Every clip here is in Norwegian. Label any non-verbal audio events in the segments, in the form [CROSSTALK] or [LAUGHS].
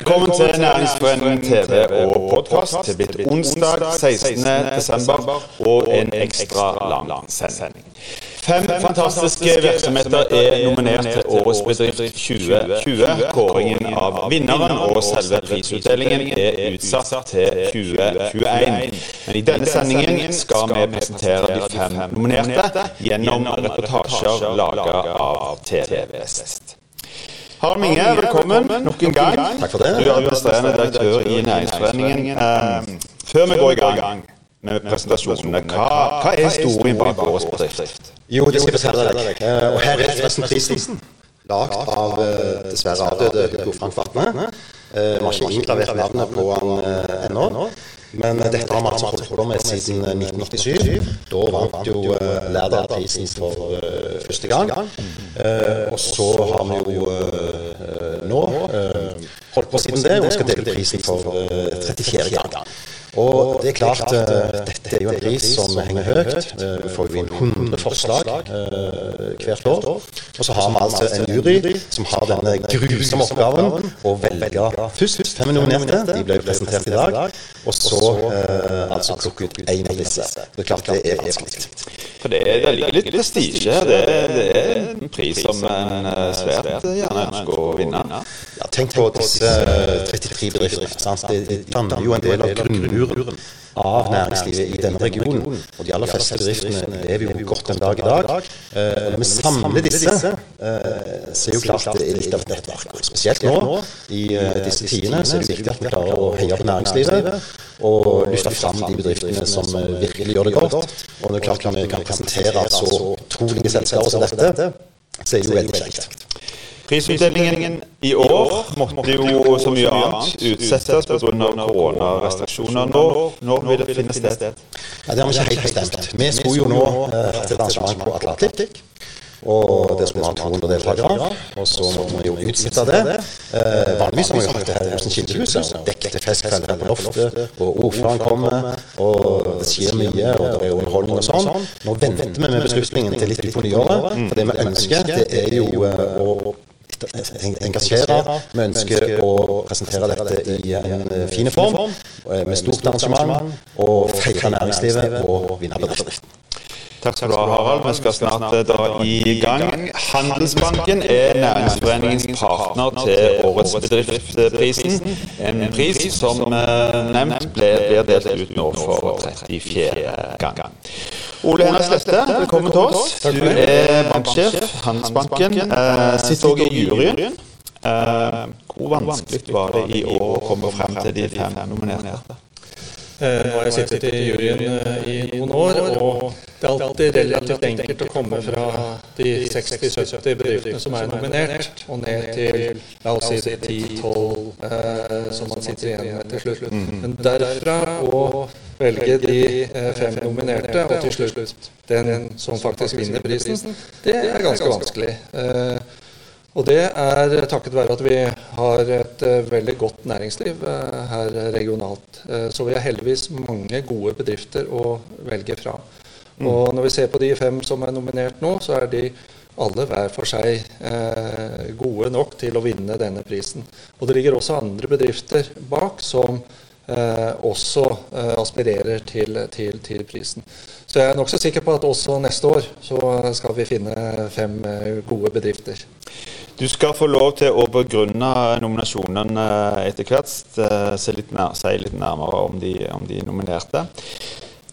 Velkommen til Næringsforeningen TV og podkast. Det er blitt onsdag 16.12. og en ekstra lang sending. Fem fantastiske virksomheter er nominert til Årets bedrift 2020. Kåringen av vinneren og selve prisutdelingen er utsatt til 2021. Men i denne sendingen skal vi presentere de fem nominerte gjennom reportasjer laget av TV Vest. Harald Minge, velkommen nok en gang. Takk for det. Du er administrerende direktør i Næringsforeningen. Eh, før vi går i gang med presentasjonene, hva, hva er historien bak årets bedrift? Jo, det skal jeg fortelle deg. Eh, Og her er forresten prisen. Lagd av eh, dessverre avdøde Hugo Frank Vatne. Vi har ikke inngravert navnet på han ennå. Men eh, dette har vi altså holdt på med siden eh, 1987. Da vant jo eh, Lærdal-prisen for eh, første gang. Eh, og så har vi jo eh, nå eh, holdt på siden det, og skal dele prisen for eh, 34 gang. Og det er klart, eh, dette er jo en pris som henger høyt. Eh, Vi får jo inn 100 forslag eh, hvert år. Og så har vi altså en jury som har denne grusomme oppgaven å velge først fem nominerte. De ble jo presentert i dag. Og så eh, altså plukke ut én av disse. Det er klart det er vanskelig. For det, det ligger litt prestisje her. Det, det er en pris som en eh, svært gjerne ønsker å vinne. Ja, tenk på disse eh, 33 bedriftene. de Det, danner jo en del av grunnmuren av næringslivet i denne regionen. Og de aller fleste bedriftene lever jo godt en dag i dag. Eh, Når vi samler disse, eh, så er jo klart det er litt av et nettverk. Og Spesielt nå, i eh, disse tidene, så er det viktig at vi klarer å heie på næringslivet. Og løfte fram de bedriftene som eh, virkelig gjør det godt. Og det er klart når vi kan presentere så utrolige selskaper som dette, så er det jo veldig kjekt. Prisutdelingen i år måtte jo så mye annet utsettes pga. koronarestriksjoner. Når, når vil det finne sted? Ja, Det har vi ikke helt bestemt. Vi skulle jo nå eh, hatt et arrangement på Atlantic. Og det skulle være 200 deltakere. Og så må vi jo utsette det. Eh, vanligvis har vi jo hatt det her i Hosen Kildehuset. Dekket festkveld på loftet. Og ordføreren kommer. Og det skjer mye, og det er jo underholdning og sånn. Nå venter vi med beslutningen til litt på nyåret. For det vi ønsker, det er jo eh, å engasjere. Vi ønsker å presentere dette i en eh, fin form, eh, med stort arrangement, og feire næringslivet og vinnerbedriften. Takk skal du ha, Harald. Vi skal snart eh, dra i gang. Handelsbanken er Næringsforeningens partner til Årets bedriftprisen. En pris som nevnt blir delt ut nå for 34. gang. Ole Einar Slette, velkommen til oss. Du er banksjef, Handelsbanken. Eh, sitter også i juryen. Eh, hvor vanskelig var det i år å komme frem til de fem nominerte? Eh, Nå har jeg sittet i juryen eh, i noen år, og det er alltid relativt enkelt å komme fra de 60-70 bedriftene som er nominert, og ned til la oss si 10-12 eh, som man sitter igjen med til slutt. Men derfra å velge de eh, fem nominerte, og til slutt den som faktisk vinner prisen, det er ganske vanskelig. Eh, og det er takket være at vi har et eh, veldig godt næringsliv her regionalt. Så vi har heldigvis mange gode bedrifter å velge fra. Og når vi ser på de fem som er nominert nå, så er de alle hver for seg eh, gode nok til å vinne denne prisen. Og det ligger også andre bedrifter bak som også eh, aspirerer til, til, til prisen. Så jeg er nokså sikker på at også neste år så skal vi finne fem eh, gode bedrifter. Du skal få lov til å begrunne nominasjonen eh, etter hvert. eh, si litt nærmere om de, om de nominerte.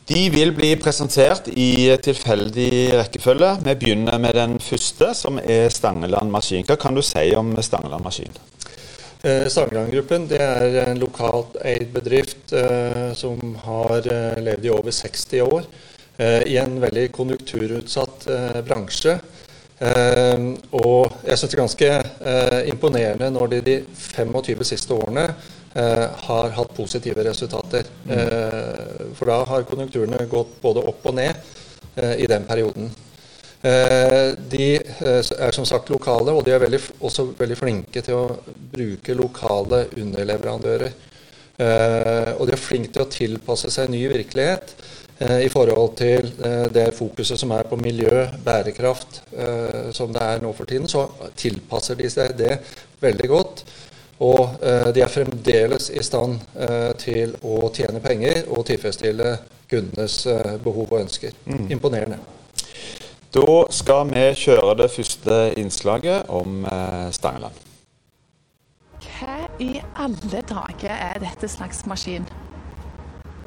De vil bli presentert i tilfeldig rekkefølge. Vi begynner med den første, som er Stangeland Maskin. Hva kan du si om Stangeland Maskin? Eh, Stangeland-gruppen det er en lokalt eid bedrift eh, som har eh, levd i over 60 år eh, i en veldig konjunkturutsatt eh, bransje. Eh, og jeg syns det er ganske imponerende når de de 25 siste årene har hatt positive resultater. Eh, for da har konjunkturene gått både opp og ned i den perioden. Eh, De eh, er som sagt lokale, og de er veldig, også veldig flinke til å bruke lokale underleverandører. Eh, Og de er flinke til å tilpasse seg ny virkelighet i forhold til det fokuset som er på miljø, bærekraft, som det er nå for tiden. Så tilpasser de seg det veldig godt. Og de er fremdeles i stand til å tjene penger og tilfredsstille kundenes eh, behov og ønsker. Mm. Imponerende. Da skal vi kjøre det første innslaget om eh, Stangeland. Hva i alle dager er dette slags maskin?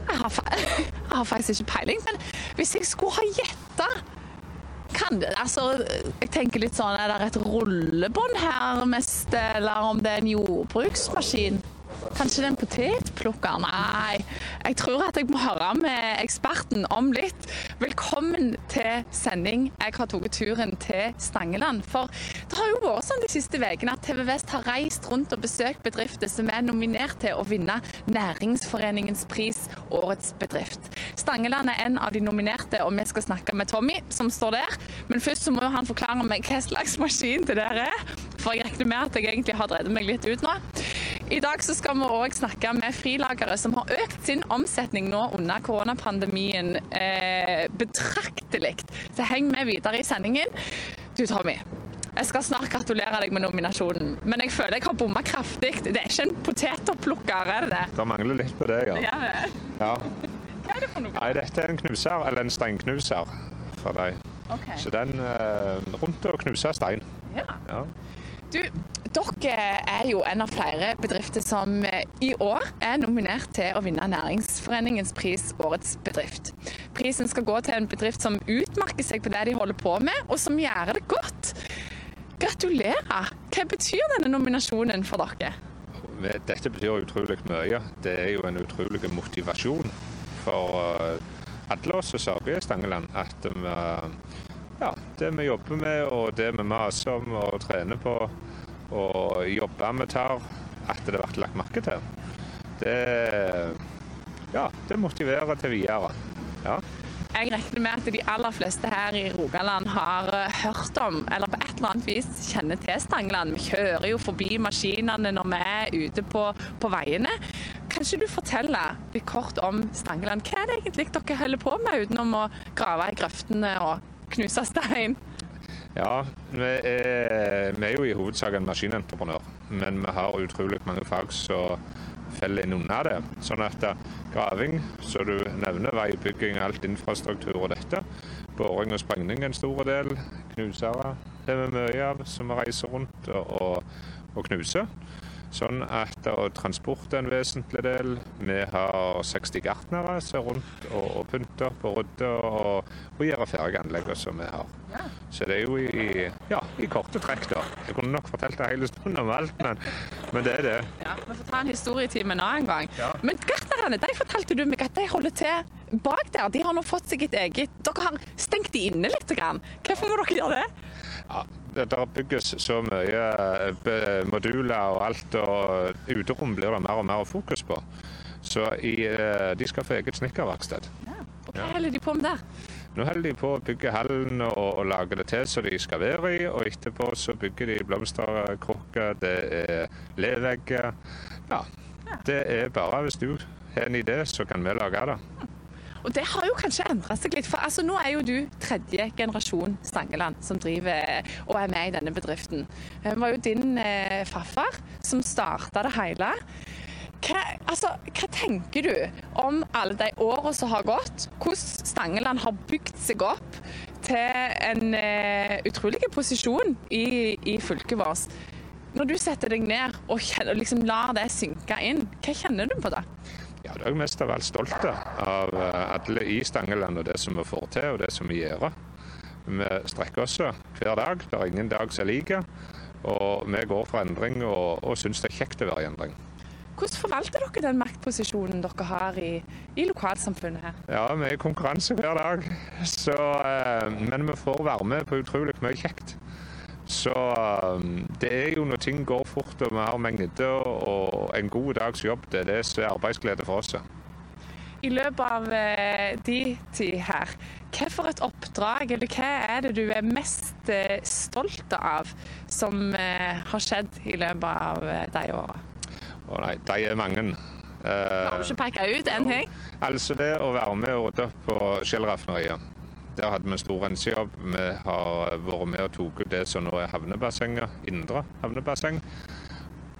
Jeg har, [LAUGHS] jeg har faktisk ikke peiling, men hvis jeg skulle ha gjetta kan det, altså, jeg tenker litt sånn, Er det et rullebånd her mest, eller om det er en jordbruksmaskin? Kanskje det er en potetplukker? Nei, jeg tror at jeg må høre med eksperten om litt. Velkommen til sending. Jeg har tatt turen til Stangeland. For det har jo vært sånn de siste ukene at TV Vest har reist rundt og besøkt bedrifter som er nominert til å vinne Næringsforeningens pris Årets bedrift. Stangeland er en av de nominerte, og vi skal snakke med Tommy, som står der. Men først så må han forklare meg hva slags maskin det der er. For jeg regner med at jeg egentlig har drevet meg litt ut nå. I dag så skal vi òg snakke med frilagere som har økt sin omsetning nå under koronapandemien eh, betraktelig. Så heng med videre i sendingen. Du Tommy, jeg skal snart gratulere deg med nominasjonen, men jeg føler jeg har bomma kraftig. Det er ikke en potetopplukker, er det det? Det mangler litt på det, ja. Ja, ja. Hva er det for noe? Nei, dette er en knuser, eller en steinknuser for deg. Okay. Så den eh, rundt å knuse stein. Ja. Ja. Du, dere er jo en av flere bedrifter som eh, i år er nominert til å vinne Næringsforeningens pris Årets bedrift. Prisen skal gå til en bedrift som utmerker seg på det de holder på med, og som gjør det godt. Gratulerer! Hva betyr denne nominasjonen for dere? Dette betyr utrolig mye. Det er jo en utrolig motivasjon for eh, alle oss som arbeider i Stangeland. At vi, ja, det vi jobber med og det vi maser om og trener på og jobbe med tar, at det blir lagt merke til. Det, ja, det motiverer til videre. Ja. Jeg regner med at de aller fleste her i Rogaland har eh, hørt om, eller på et eller annet vis kjenner til Stangeland. Vi kjører jo forbi maskinene når vi er ute på, på veiene. Kan ikke du fortelle litt kort om Stangeland? Hva er det egentlig dere holder på med utenom å grave i grøftene og knuse stein? Ja, vi er, vi er jo i hovedsak en maskinentreprenør, men vi har utrolig mange fag som faller inn under det. Sånn at eh, graving, som du nevner, veibygging, alt infrastruktur og dette. Boring og sprengning en stor del. Knusere det er vi mye av som vi reiser rundt og, og knuser. Sånn at transport er en vesentlig del. Vi har 60 gartnere som er rundt og, og pynter på rydder og, og gjør ferdig anleggene som vi har. Så det er jo i, ja, i korte trekk, da. Jeg kunne nok fortalt en hel stund om alt, men, men det er det. Ja, Vi får ta en historietime en gang. Ja. Men gartnerne de fortalte du meg at de holder til bak der. De har nå fått seg et eget Dere har stengt de inne litt. Grann. Hvorfor må dere gjøre det? Ja, det der bygges så mye eh, moduler og alt, og uterom blir det mer og mer fokus på. Så i, eh, de skal få eget snekkerverksted. Og hva holder de på med der? Nå holder de på å bygge hallen og, og lage det til som de skal være i, og etterpå så bygger de blomsterkrukker, det er levegger. Ja, det er bare hvis du har en idé, så kan vi lage det. Og det har jo kanskje endra seg litt. For altså, nå er jo du tredje generasjon Stangeland som driver og er med i denne bedriften. Det var jo din eh, farfar som starta det hele. Hva, altså, hva tenker du om alle de åra som har gått? Hvordan Stangeland har bygd seg opp til en eh, utrolig posisjon i, i fylket vårt. Når du setter deg ned og, kjenner, og liksom lar det synke inn, hva kjenner du på det? Ja, da er jeg mest av alt stolte av eh, alle i Stangeland og det som vi får til og det som vi gjør. Vi strekker oss hver dag. Det er ingen dag som er lik. Og vi går for endring og, og syns det er kjekt å være i endring. Hvordan forvalter dere den maktposisjonen dere har i, i lokalsamfunnet her? Ja, vi er i konkurranse hver dag, så, eh, men vi får være med på utrolig mye kjekt. Så eh, det er jo når ting går fort og vi har mengde og en god dags jobb, det er det som er arbeidsglede for oss. I løpet av eh, de tid her, hva for et oppdrag, eller hva er det du er mest eh, stolt av som eh, har skjedd i løpet av de åra? Å nei, de er mange. Har du ikke peke ut en ting? altså det å være med og rydde opp på Skjellraffineriet. Der hadde vi en stor rensejobb. Vi har vært med og tatt ut det som nå er havnebassenget, indre havnebasseng.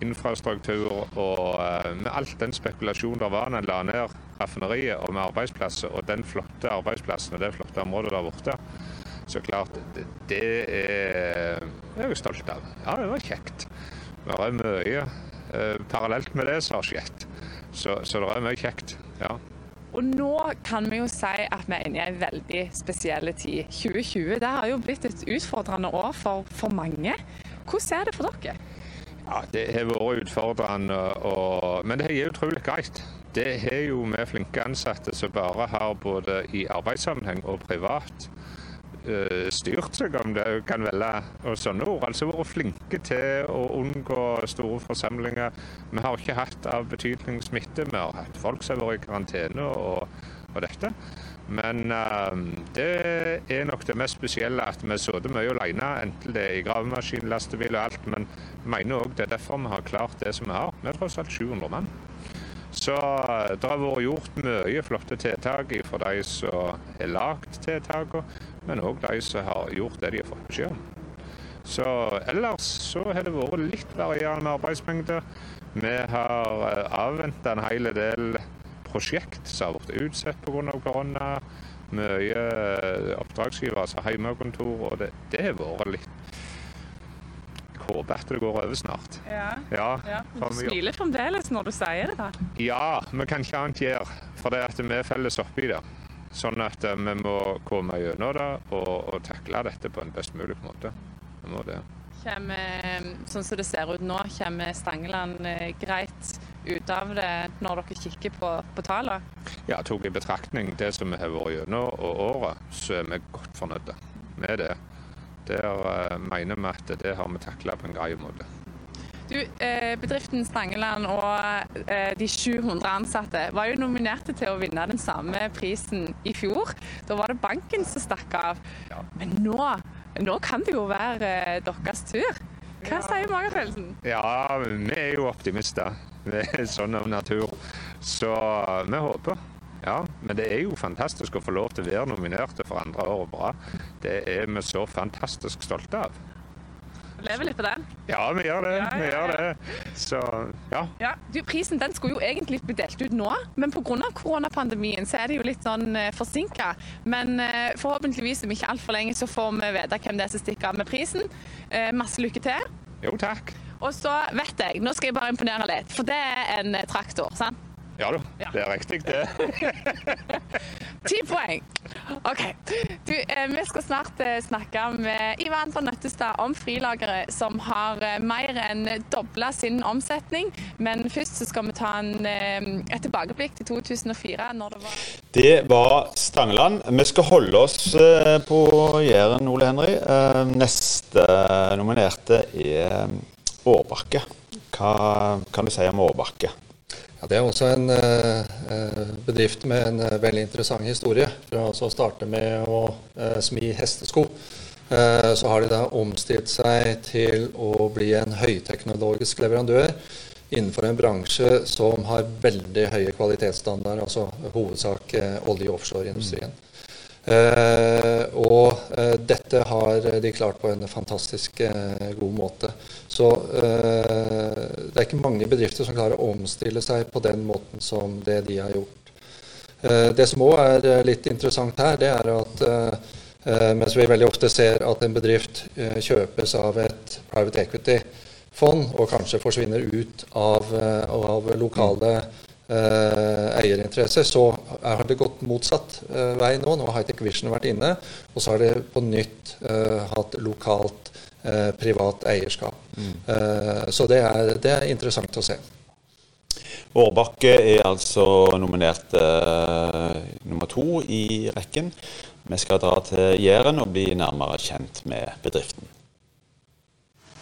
infrastruktur og eh, med alt den spekulasjonen der var da en la ned raffineriet og med arbeidsplasser og den flotte arbeidsplassen og det flotte området der borte. Så klart, det, er jeg jo stolt av. Ja, det var kjekt. Det er mye eh, parallelt med det som har skjedd. Så, så det er mye kjekt. ja. Og nå kan vi jo si at vi er inne i en veldig spesiell tid. 2020 det har jo blitt et utfordrende år for, for mange. Hvordan er det for dere? Ja, Det har vært utfordrende, og, men det er utrolig greit. Det har jo vi flinke ansatte som bare har både i arbeidssammenheng og privat styrt seg, om det kan velge og sånne ord. Altså vært flinke til å unngå store forsamlinger. Vi har ikke hatt av betydning smitte. Vi har hatt folk som har vært i karantene og, og dette. Men uh, det er nok det mest spesielle at vi har mye alene, enten det er i gravemaskin, lastebil og alt. Men jeg mener òg det er derfor vi har klart det som vi har. Vi er tross alt 700 mann. Så eh, det har vært gjort mye flotte tiltak fra de som har lagd tiltakene, men òg de som har gjort det de har fått beskjed om. Så ellers så har det vært litt varierende arbeidsmengde. Vi har eh, avventa en hel del prosjekt som har blitt utsatt pga. korona. Mye eh, oppdragsgivere som har hjemmekontor, og det, det har vært litt håper at det går over snart. Ja. Ja, Du smiler fremdeles når du sier det. da. ja, vi kan ikke annet gjøre, for det at vi er felles oppi det. Sånn at eh, vi må komme gjennom det og, og takle dette på en best mulig måte. Vi må det. Kommer, sånn som det ser ut nå, kommer Stangeland eh, greit ut av det når dere kikker på, på tallene? Ja, tok i betraktning det som vi har vært gjennom og året, så er vi godt fornøyde med det. Der eh, mener vi at det har vi takla på en grei måte. Du, eh, Bedriften Stangeland og eh, de 700 ansatte var jo nominerte til å vinne den samme prisen i fjor. Da var det banken som stakk av. Ja. Men nå, nå kan det jo være deres tur. Hva sier magefølelsen? Ja, vi er jo optimister. [LAUGHS] Vi er sånn av natur. Så vi håper. Ja, men det er jo fantastisk å få lov til å være nominert for andre året på rad. Det er vi så fantastisk stolte av. Vi Lever litt på den. Ja, vi gjør det. Ja, ja, ja, gjør det. Så ja. Ja, du, Prisen den skulle jo egentlig bli delt ut nå, men pga. koronapandemien så er det jo litt sånn eh, forsinka. Men eh, forhåpentligvis om ikke altfor lenge så får vi vite hvem det er som stikker av med prisen. Eh, masse lykke til. Jo, takk. Og så vet jeg, nå skal jeg bare imponere litt, for det er en traktor, sant? Ja du, Ja. det er riktig, det. [LAUGHS] Ti poeng. OK. Du, eh, vi skal snart eh, snakke med Ivan van Nøttestad om frilagere som har eh, mer enn dobla sin omsetning. Men først så skal vi ta en, et tilbakeblikk til 2004, når det var Det var Stangeland. Vi skal holde oss på Jæren, Ole Henry. Neste nominerte er Årbakke. Hva kan du si om Årbakke? Ja, det er også en eh, eh, bedrift med en eh, veldig interessant historie. Fra å starte med å eh, smi hestesko, eh, så har de da omstilt seg til å bli en høyteknologisk leverandør innenfor en bransje som har veldig høye kvalitetsstandarder, altså hovedsak eh, olje- og offshoreindustrien. Eh, og eh, dette har de klart på en fantastisk eh, god måte. Så det er ikke mange bedrifter som klarer å omstille seg på den måten som det de har gjort. Det som òg er litt interessant her, det er at mens vi veldig ofte ser at en bedrift kjøpes av et private equity-fond og kanskje forsvinner ut av, av lokale eh, eierinteresser, så har det gått motsatt eh, vei nå. Nå har Hightech Vision vært inne, og så har det på nytt eh, hatt lokalt eh, privat eierskap. Eh, så det er, det er interessant å se. Årbakke er altså nominert eh, nummer to i rekken. Vi skal dra til Jæren og bli nærmere kjent med bedriften.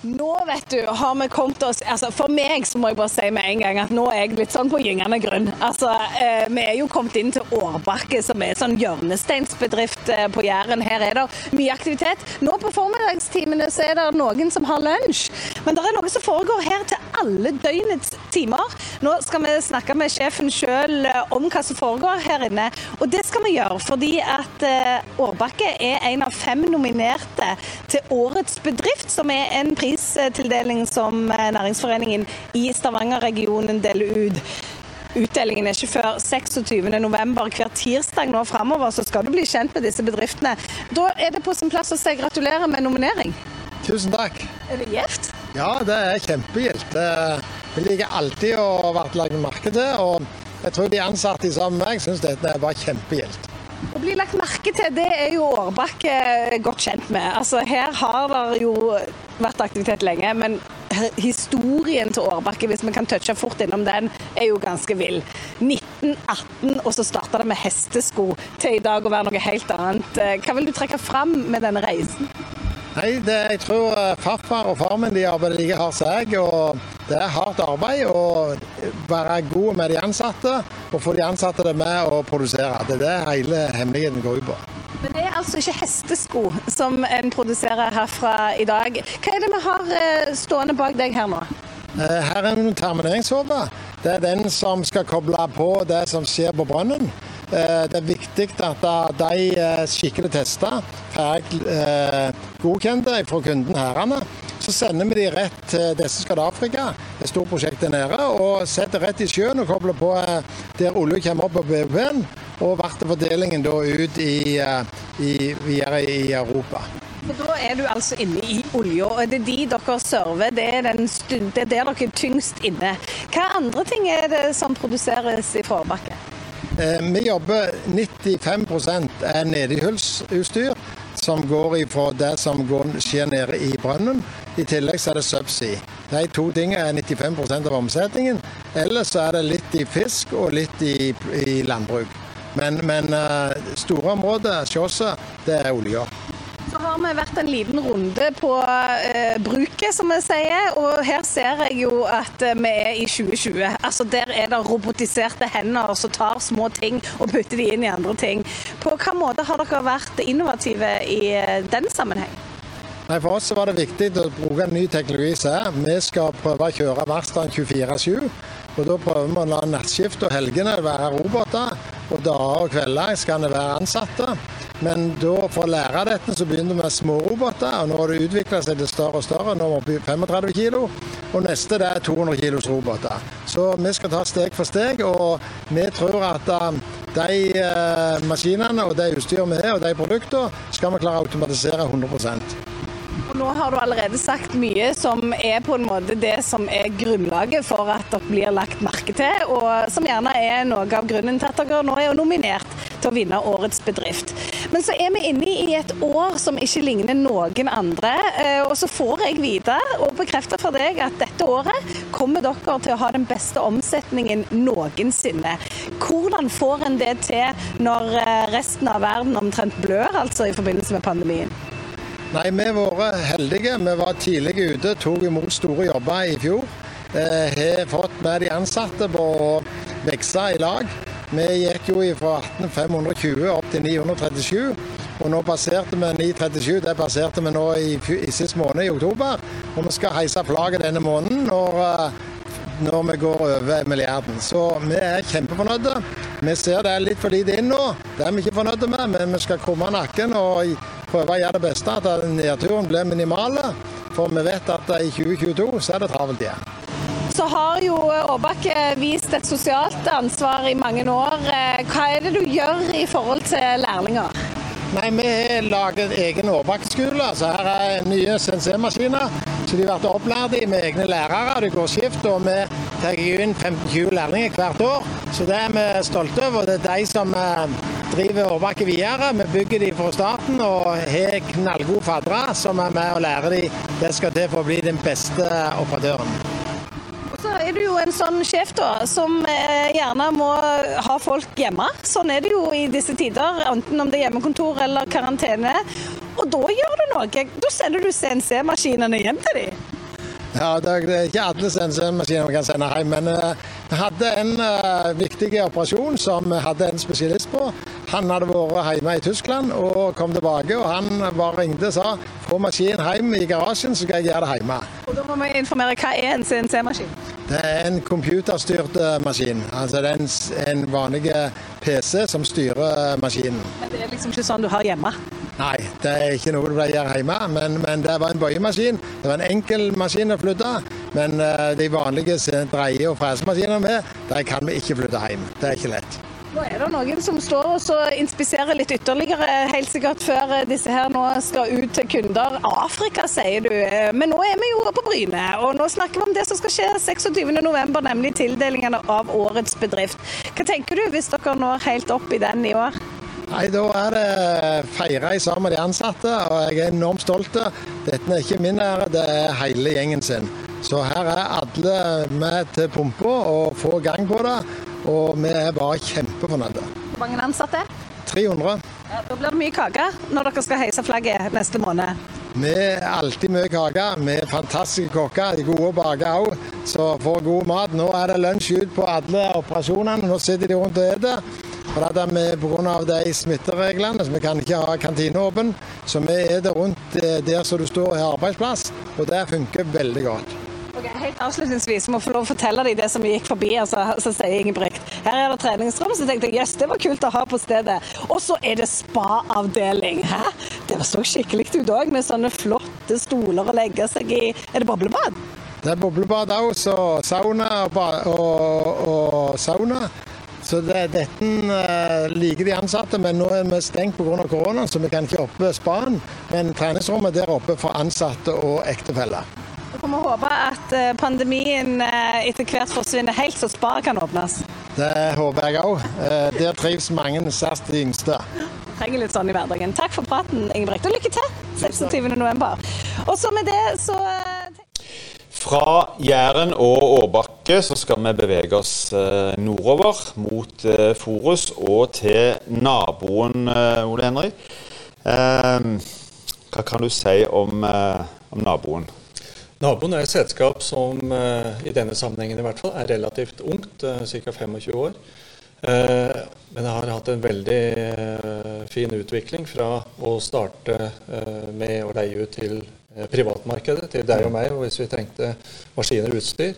Nå vet du, har vi kommet oss altså For meg så må jeg bare si med en gang at nå er jeg litt sånn på gyngende grunn. Altså, eh, Vi er jo kommet inn til Årbakke, som er sånn hjørnesteinsbedrift eh, på Jæren. Her er det mye aktivitet. Nå på formiddagstimene så er det noen som har lunsj. Men det er noe som foregår her til alle døgnets timer. Nå skal vi snakke med sjefen sjøl om hva som foregår her inne. Og det skal vi gjøre fordi at eh, Årbakke er en av fem nominerte til Årets bedrift, som er en pris pristildeling som Næringsforeningen i Stavanger-regionen deler ut. Utdelingen er ikke før 26.11. Hver tirsdag nå framover så skal du bli kjent med disse bedriftene. Da er det på sin plass å si gratulerer med nominering. Tusen takk. Er det gjevt? Ja, det er kjempegjevt. Vi liker alltid å være lagt merke til. og jeg tror de ansatte sammen med meg syns dette er bare kjempegildt. Å bli lagt merke til, det er jo Årbakke godt kjent med. Altså, her har det jo vært aktivitet lenge, men historien til Årbakke, hvis vi kan touche fort innom den, er jo ganske vill. 1918, og så starta det med hestesko, til i dag å være noe helt annet. Hva vil du trekke fram med denne reisen? Nei, det, Jeg tror farfar og far min de arbeider like hardt som jeg. og Det er hardt arbeid å være god med de ansatte og få de ansatte med å produsere. Det er det hele hemmeligheten går ut på. Men det er altså ikke hestesko som en produserer herfra i dag. Hva er det vi har stående bak deg her nå? Her er en termineringshode. Det er den som skal koble på det som skjer på brønnen. Det er viktig at de skikkelig tester, er godkjente fra kunden herrene. Så sender vi de rett til disse skal til Afrika, et stort prosjekt der nede, og setter rett i sjøen og kobler på der olje kommer opp på BVP-en. Og vertefordelingen da ut i, i, videre i Europa. For Da er du altså inne i olja, og det er de dere server. Det er, den, det er der dere er tyngst inne. Hva andre ting er det som produseres i Forbakke? Eh, vi jobber 95% er nedihullsutstyr, som går ifra det som skjer nede i brønnen. I tillegg så er det subsea. De to tingene er 95% av omsetningen. Ellers er det litt i fisk og litt i, i landbruk. Men, men store områder, Sjåsa, det er olje. Har vi vært en liten runde på eh, bruket, som vi sier. Og her ser jeg jo at eh, vi er i 2020. Altså Der er det robotiserte hender som tar små ting og putter de inn i andre ting. På hvilken måte har dere vært innovative i eh, den sammenheng? Nei, For oss var det viktig å bruke en ny teknologi. Vi skal prøve å kjøre verkstedet 24-7. Og Da prøver vi å la nattskift og helgene være roboter, og dager og kvelder skal det være ansatte. Men da, for å lære dette, så begynte vi med små roboter, og nå har det utvikla seg til større og større. Nå er vi oppe i 35 kilo, og neste det er 200 kilos roboter. Så vi skal ta steg for steg, og vi tror at de maskinene og det utstyret vi har, og de produktene, skal vi klare å automatisere 100 og Nå har du allerede sagt mye som er på en måte det som er grunnlaget for at dere blir lagt merke til, og som gjerne er noe av grunnen til at dere nå er nominert til å vinne Årets bedrift. Men så er vi inne i et år som ikke ligner noen andre, og så får jeg vite og bekrefte for deg at dette året kommer dere til å ha den beste omsetningen noensinne. Hvordan får en det til når resten av verden omtrent blør, altså i forbindelse med pandemien? Nei, Vi har vært heldige. Vi var tidlig ute, tok imot store jobber i fjor. Eh, har fått med de ansatte på å vokse i lag. Vi gikk jo fra 18520 opp til 937. Og nå passerte vi 937. Det passerte vi nå i, i sist måned, i oktober. Og vi skal heise flagget denne måneden når, når vi går over milliarden. Så vi er kjempefornøyde. Vi ser det er litt for lite inn nå. Det er vi ikke fornøyde med, men vi skal krumme nakken og prøve å gjøre det beste. At nedturen blir minimal. For vi vet at i 2022 så er det travelt igjen. Så har jo Årbakke vist et sosialt ansvar i mange år. Hva er det du gjør i forhold til lærlinger? Nei, Vi har laget egen Årbakke-skole. Her er nye CNC-maskiner. Så de blir opplært i med egne lærere. Det går skift. Og vi tar inn 15-20 lærlinger hvert år. Så det er vi stolte over. Det er de som driver Årbakke videre. Vi bygger de fra starten og har knallgode faddere som er med og lærer de det skal til for å bli den beste operatøren. Så er du jo en sånn sjef da, som gjerne må ha folk hjemme. Sånn er det jo i disse tider, enten om det er hjemmekontor eller karantene. Og da gjør du noe. Da sender du CNC-maskinene hjem til dem. Ja, det er ikke alle CNC-maskiner vi kan sende hjem, men vi hadde en uh, viktig operasjon som vi hadde en spesialist på. Han hadde vært hjemme i Tyskland og kom tilbake. og Han bare ringte og sa få maskinen hjem i garasjen, så skal jeg gjøre det hjemme. Og Da må vi informere hva er en CNC-maskin? Det er en computerstyrt maskin. Altså det er en, vanlig PC som styrer maskinen. Men det er liksom ikke sånn du har hjemme? Nei, det er ikke noe du pleier hjemme, men, men, det var en bøyemaskin. Det var en enkel maskin å flytte, men de vanlige dreie- og fresemaskinene med, de kan vi ikke flytte hjem. Det er ikke lett. Nå er det noen som står og inspiserer litt ytterligere, helt sikkert før disse her nå skal ut til kunder. Afrika, sier du. Men nå er vi jo på Bryne, og nå snakker vi om det som skal skje 26.11, nemlig tildelingene av årets bedrift. Hva tenker du hvis dere når helt opp i den i år? Nei, Da er det feire sammen med de ansatte, og jeg er enormt stolt. Dette er ikke min ære, det er hele gjengen sin. Så her er alle med til pumpa og får gang på det. Og vi er bare kjempefornøyde. Hvor mange ansatte? 300. Ja, da blir det mye kake når dere skal heise flagget neste måned. Vi er alltid mye kake. Vi er fantastiske kokker. De gode baker bake òg. Så får god mat. Nå er det lunsj ut på alle operasjonene. Nå sitter de rundt og spiser. Er Pga. de smittereglene, så vi kan ikke ha kantina åpen. Så vi er det rundt eh, der som du står i arbeidsplass, og det funker veldig godt. Helt avslutningsvis må jeg få lov å fortelle deg det som gikk forbi. Altså, så sier Ingebrigt. Her er det treningsrom, så tenkte jeg yes, det var kult å ha på stedet. Og så er det spa-avdeling. Hæ? Det så skikkelig ut òg, med sånne flotte stoler å legge seg i. Er det boblebad? Det er boblebad òg, så sauna og, og, og sauna. Så det, Dette uh, liker de ansatte, men nå er vi stengt pga. korona, så vi kan ikke oppe spaen. Men treningsrommet der oppe for ansatte og ektefeller. Så får vi håpe at eh, pandemien eh, etter hvert forsvinner helt, så spa kan åpnes. Det håper jeg òg. Der trives mange, særlig de yngste. Trenger litt sånn i hverdagen. Takk for praten, Ingebrigt, og lykke til 26.11. Og så med det så fra Jæren og Årbakke så skal vi bevege oss eh, nordover mot eh, Forus og til naboen, eh, Ole Henry. Hva kan du si om, om naboen? Naboen er et selskap som i denne sammenhengen i hvert fall er relativt ungt, ca. 25 år. Men det har hatt en veldig fin utvikling fra å starte med å leie ut til Eh, privatmarkedet til deg og meg, hvis vi trengte maskiner og utstyr.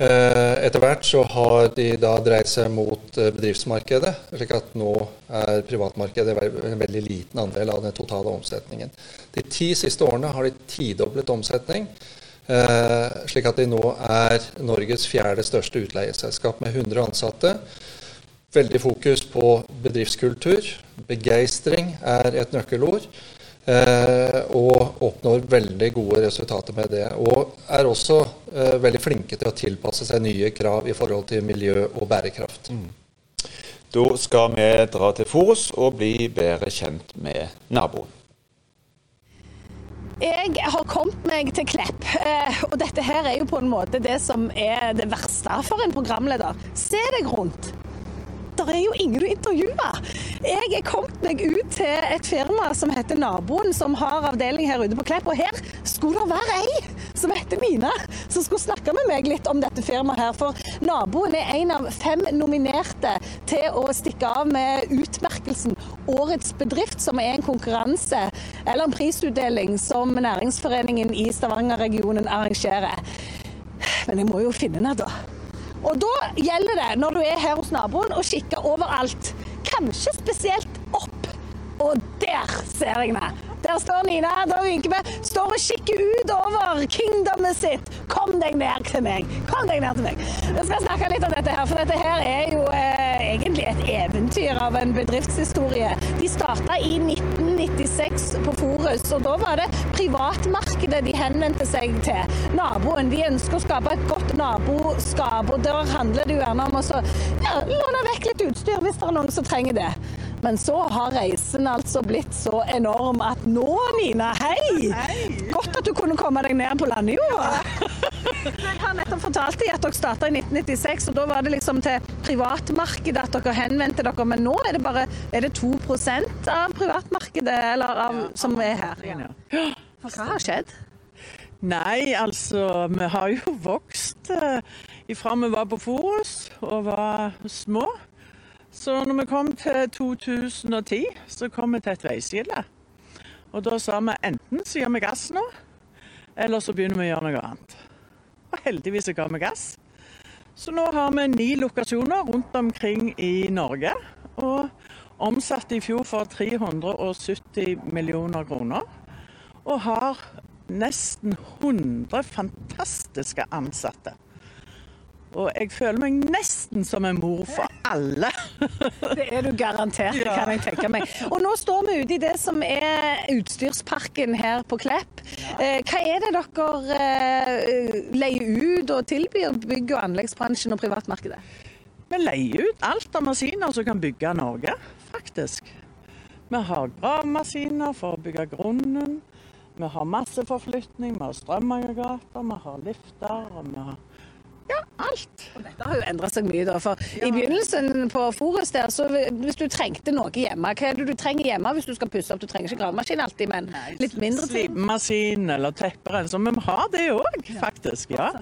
Eh, etter hvert så har de da dreid seg mot eh, bedriftsmarkedet, slik at nå er privatmarkedet en veldig liten andel av den totale omsetningen. De ti siste årene har de tidoblet omsetning, slik at de nå er Norges fjerde største utleieselskap med 100 ansatte. Veldig fokus på bedriftskultur. Begeistring er et nøkkelord. Eh, og oppnår veldig gode resultater med det. Og er også eh, veldig flinke til å tilpasse seg nye krav i forhold til miljø og bærekraft. Mm. Da skal vi dra til Forus og bli bedre kjent med naboen. Jeg har kommet meg til Klepp, eh, og dette her er jo på en måte det som er det verste for en programleder. Se deg rundt det er jo ingen du intervjue. Jeg er kommet meg ut til et firma som heter Naboen, som har avdeling her ute på Klepp. Og her skulle det være ei som heter Nina, som skulle snakke med meg litt om dette firmaet her. For Naboen er en av fem nominerte til å stikke av med utmerkelsen Årets bedrift, som er en konkurranse eller en prisutdeling som Næringsforeningen i Stavanger-regionen arrangerer. Men jeg må jo finne henne, da. Og da gjelder det, når du er her hos naboen, å kikke overalt. Kanskje spesielt opp. Og der ser jeg henne. Der står Nina, der vi. Står og kikker utover kingdomet sitt. Kom deg ned til meg. Kom deg ned til meg. Vi skal snakke litt om dette her, for dette her er jo eh, egentlig et eventyr av en bedriftshistorie. De starta i 1996 på Forus, og da var det privatmarkedet de henvendte seg til. Naboen. De ønsker å skape et godt naboskap, og der handler det jo gjerne om å ja, låne vekk litt utstyr hvis det er noen som trenger det. Men så har reisen altså blitt så enorm at nå, Nina, hei! hei. Godt at du kunne komme deg ned på landjorda. [LAUGHS] Jeg har nettopp fortalt deg at dere starta i 1996, og da var det liksom til privatmarkedet at dere henvendte dere. Men nå er det bare er det 2% av privatmarkedet eller av, som er her. Ja. Hva har skjedd? Nei, altså vi har jo vokst eh, ifra vi var på Forus og var små. Så når vi kom til 2010, så kom vi til et veiskille. Og da sa vi enten så gir vi gass nå, eller så begynner vi å gjøre noe annet. Og heldigvis så ga vi gass. Så nå har vi ni lokasjoner rundt omkring i Norge. Og Omsatte i fjor for 370 millioner kroner. Og har nesten 100 fantastiske ansatte. Og jeg føler meg nesten som en mor for alle. [LAUGHS] Det er du garantert, det kan jeg tenke meg. Og nå står vi ute i det som er utstyrsparken her på Klepp. Eh, Hva er det dere eh, leier ut og tilbyr bygg- og anleggsbransjen og privatmarkedet? Vi leier ut alt av maskiner som kan bygge Norge, faktisk. Vi har gravemaskiner for å bygge grunnen. Vi har masseforflytning, vi har strømaggregater, vi har lifter, og vi har ja, alt. Og dette har jo endra seg mye, da. For i begynnelsen på Forus der, så hvis du trengte noe hjemme, hva er det du trenger hjemme hvis du skal pusse opp? Du trenger ikke gravemaskin alltid, men litt mindre ting. Slipemaskin eller tepperenser. Men vi har det òg, faktisk. Ja.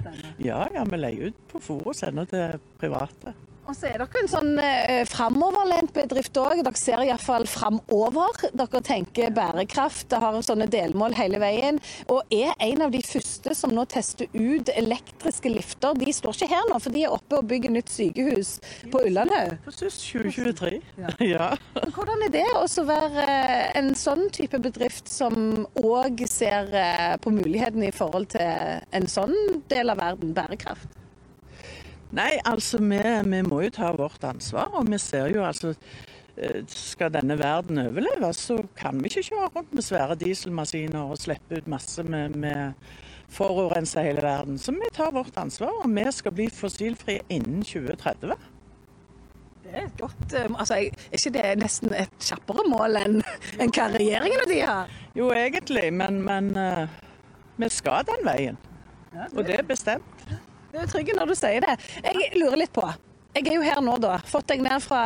ja, ja, vi leier ut på og sender til private. Og så er dere en sånn eh, framoverlent bedrift òg. Dere ser iallfall framover. Dere tenker bærekraft, har sånne delmål hele veien. Og er en av de første som nå tester ut elektriske lifter. De står ikke her nå, for de er oppe og bygger nytt sykehus på Ullandhaug. På SUS 2023. Ja. [LAUGHS] ja. Hvordan er det å være eh, en sånn type bedrift som òg ser eh, på mulighetene i forhold til en sånn del av verden, bærekraft? Nei, altså vi, vi må jo ta vårt ansvar, og vi ser jo altså eh, skal denne verden overleve, så kan vi ikke kjøre rundt med svære dieselmaskiner og slippe ut masse med, med forurense hele verden. Så vi tar vårt ansvar, og vi skal bli fossilfrie innen 2030. Det er et godt eh, altså, Er ikke det nesten et kjappere mål enn en hva regjeringen og de har? Jo, egentlig, men, men eh, vi skal den veien. Og det er bestemt. Du er trygg når du sier det. Jeg lurer litt på. Jeg er jo her nå, da. Fått deg ned fra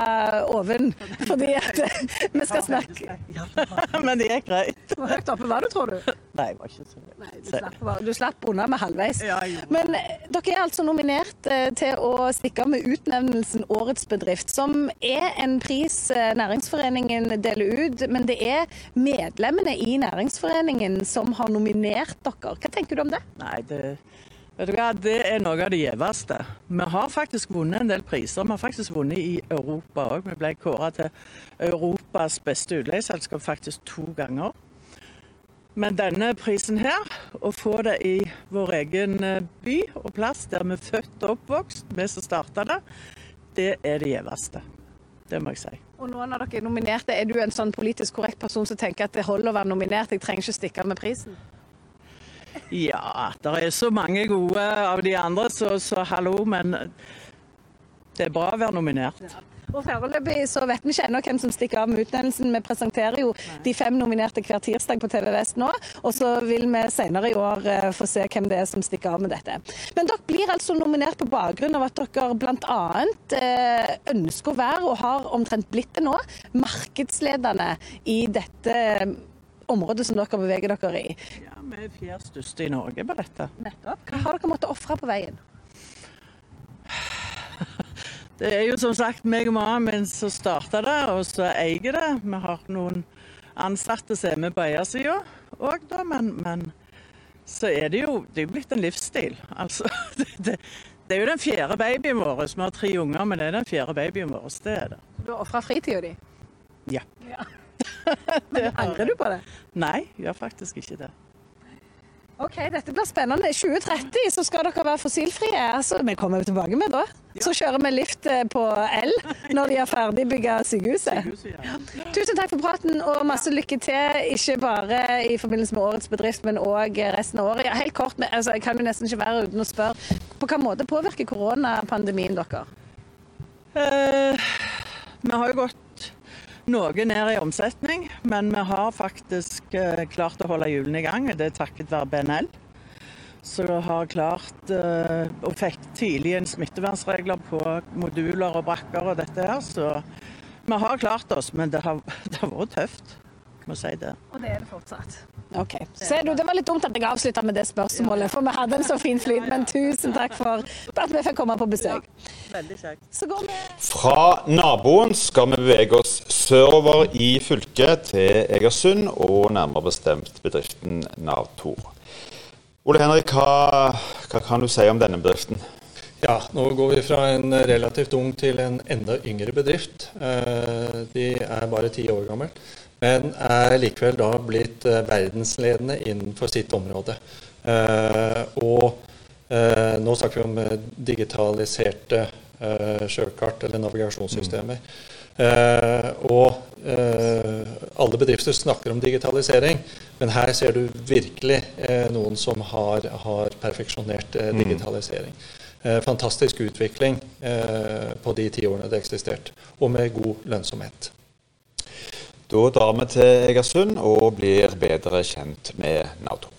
oven fordi at [LAUGHS] vi skal snakke [LAUGHS] Men det gikk greit. Hvor høyt oppe var du, tror du? Nei, jeg var ikke så høyt. du slapp unna med halvveis. Men eh, dere er altså nominert eh, til å stikke med utnevnelsen Årets bedrift, som er en pris eh, Næringsforeningen deler ut. Men det er medlemmene i Næringsforeningen som har nominert dere. Hva tenker du om det? Nei, det, vet du hva, det er noe av det gjeveste. Vi har faktisk vunnet en del priser. Vi har faktisk vunnet i Europa òg. Vi ble kåra til Europas beste utleieselskap faktisk to ganger. Men denne prisen her, å få det i vår egen eh, by og plass der vi er født og oppvokst, vi som starta det, det er det gjeveste. Det må jeg si. Og nå når dere er nominerte, er du en sånn politisk korrekt person som tenker at det holder å være nominert, jeg trenger ikke stikke av med prisen? Ja, det er så mange gode av de andre, så, så hallo, men det er bra å være nominert. Og Foreløpig så vet vi ikke ennå hvem som stikker av med utnevnelsen. Vi presenterer jo de fem nominerte hver tirsdag på TV Vest nå, og så vil vi senere i år eh, få se hvem det er som stikker av med dette. Men dere blir altså nominert på bakgrunn av at dere bl.a. Eh, ønsker å være, og har omtrent blitt det nå, markedsledende i dette området som dere beveger dere i. Ja, Vi er fjerde største i Norge på dette. Nettopp. Hva har dere måttet ofre på veien? [LAUGHS] Det er jo som sagt meg og mannen min som starta det, og så eier det. Vi har noen ansatte som er med på eiersida òg, da, men, men så er det jo det er jo blitt en livsstil. [LAUGHS] Altså, det, det, det er jo den fjerde babyen vår. Vi har tre unger, men det er den fjerde babyen vår. Det er det. Du har ofra fritida di. Ja. [LAUGHS] Men angrer du på det? Nei, gjør faktisk ikke det. Ok, dette blir spennende. I 2030 så skal dere være fossilfrie. Altså, vi kommer jo tilbake med da. Så kjører vi lift eh, på el når de er ferdig bygga sykehuset. Tusen takk for praten og masse lykke til. Ikke bare i forbindelse med årets bedrift, men òg resten av året. Ja, helt kort, men, altså, Jeg kan jo nesten ikke være uten å spørre. På hvilken måte påvirker koronapandemien dere? Eh, vi har jo gått noe ned i omsetning, men vi har faktisk eh, klart å holde hjulene i gang. Det er takket være BNL. Så vi har klart eh, og fikk tidlig inn smittevernregler på moduler og brakker og dette her. Så vi har klart oss, men det har, [LAUGHS] det har vært tøft. Må si det. Og det er det fortsatt. Ok. Ser du, Det var litt dumt at jeg avslutta med det spørsmålet, for vi hadde en så fin flyt. Men tusen takk for at vi fikk komme på besøk. Veldig kjekt. Så går vi Fra naboen skal vi bevege oss sørover i fylket til Egersund, og nærmere bestemt bedriften Navtor. Ole Henrik, hva, hva kan du si om denne bedriften? Ja, nå går vi fra en relativt ung til en enda yngre bedrift. Eh, de er bare ti år gammel, men er likevel da blitt eh, verdensledende innenfor sitt område. Og nå snakker vi om digitaliserte sjøkart eller navigasjonssystemer. Og alle bedrifter snakker om digitalisering, men her ser du virkelig noen som har, har perfeksjonert digitalisering. Eh, fantastisk utvikling eh, på de ti årene det eksisterte, og med god lønnsomhet. Da drar vi til Egersund og blir bedre kjent med Nato.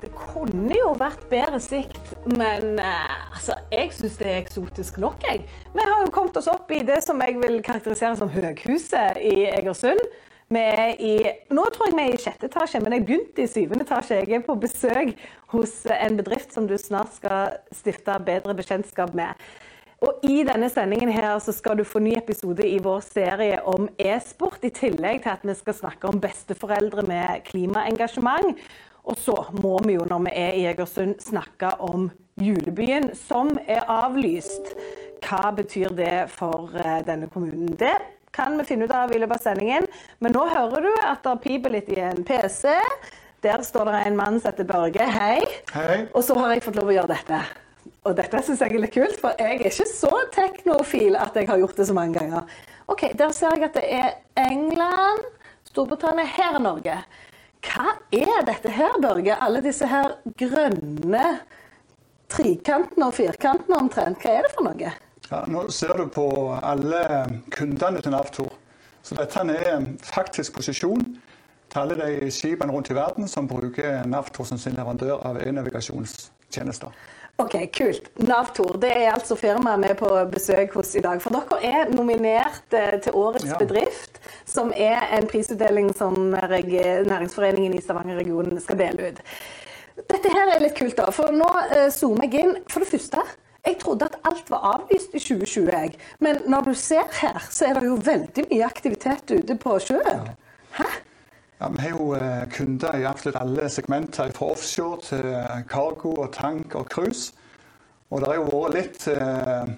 Det kunne jo vært bedre sikt, men eh, altså, jeg syns det er eksotisk nok. Jeg. Vi har jo kommet oss opp i det som jeg vil karakterisere som Høghuset i Egersund. Vi er i, nå tror jeg vi er i sjette etasje, men jeg begynte i syvende etasje. Jeg er på besøk hos en bedrift som du snart skal stifte bedre bekjentskap med. Og I denne sendingen her så skal du få ny episode i vår serie om e-sport, i tillegg til at vi skal snakke om besteforeldre med klimaengasjement. Og så må vi jo, når vi er i Egersund, snakke om julebyen som er avlyst. Hva betyr det for eh, denne kommunen? Det kan vi finne ut av i løpet av sendingen. Men nå hører du at det piper litt i en PC. Der står det en mann som heter Børge. Hei. Hei. Og så har jeg fått lov å gjøre dette. Og dette syns jeg er litt kult, for jeg er ikke så teknofil at jeg har gjort det så mange ganger. Ok, Der ser jeg at det er England, Storbritannia, her er Norge. Hva er dette her, Børge? Alle disse her grønne trikantene og firkantene omtrent. Hva er det for noe? Ja, nå ser du på alle kundene til Navtor. Så dette er faktisk posisjon til alle de skipene rundt i verden som bruker Navtor som sin leverandør av e-navigasjonstjenester. Ok, Kult. Navtor det er altså firmaet vi er på besøk hos i dag. For dere er nominert eh, til Årets ja. bedrift, som er en prisutdeling som Næringsforeningen i Stavanger-regionen skal dele ut. Dette her er litt kult, da. For nå uh, zoomer jeg inn. For det første jeg trodde at alt var avlyst i 2020, jeg. Men når du ser her, så er det jo veldig mye aktivitet ute på sjøen. Hæ? Ja, Vi har jo eh, kunder i absolutt alle segmenter, fra offshore til eh, cargo og tank og cruise. Og det har jo vært litt eh,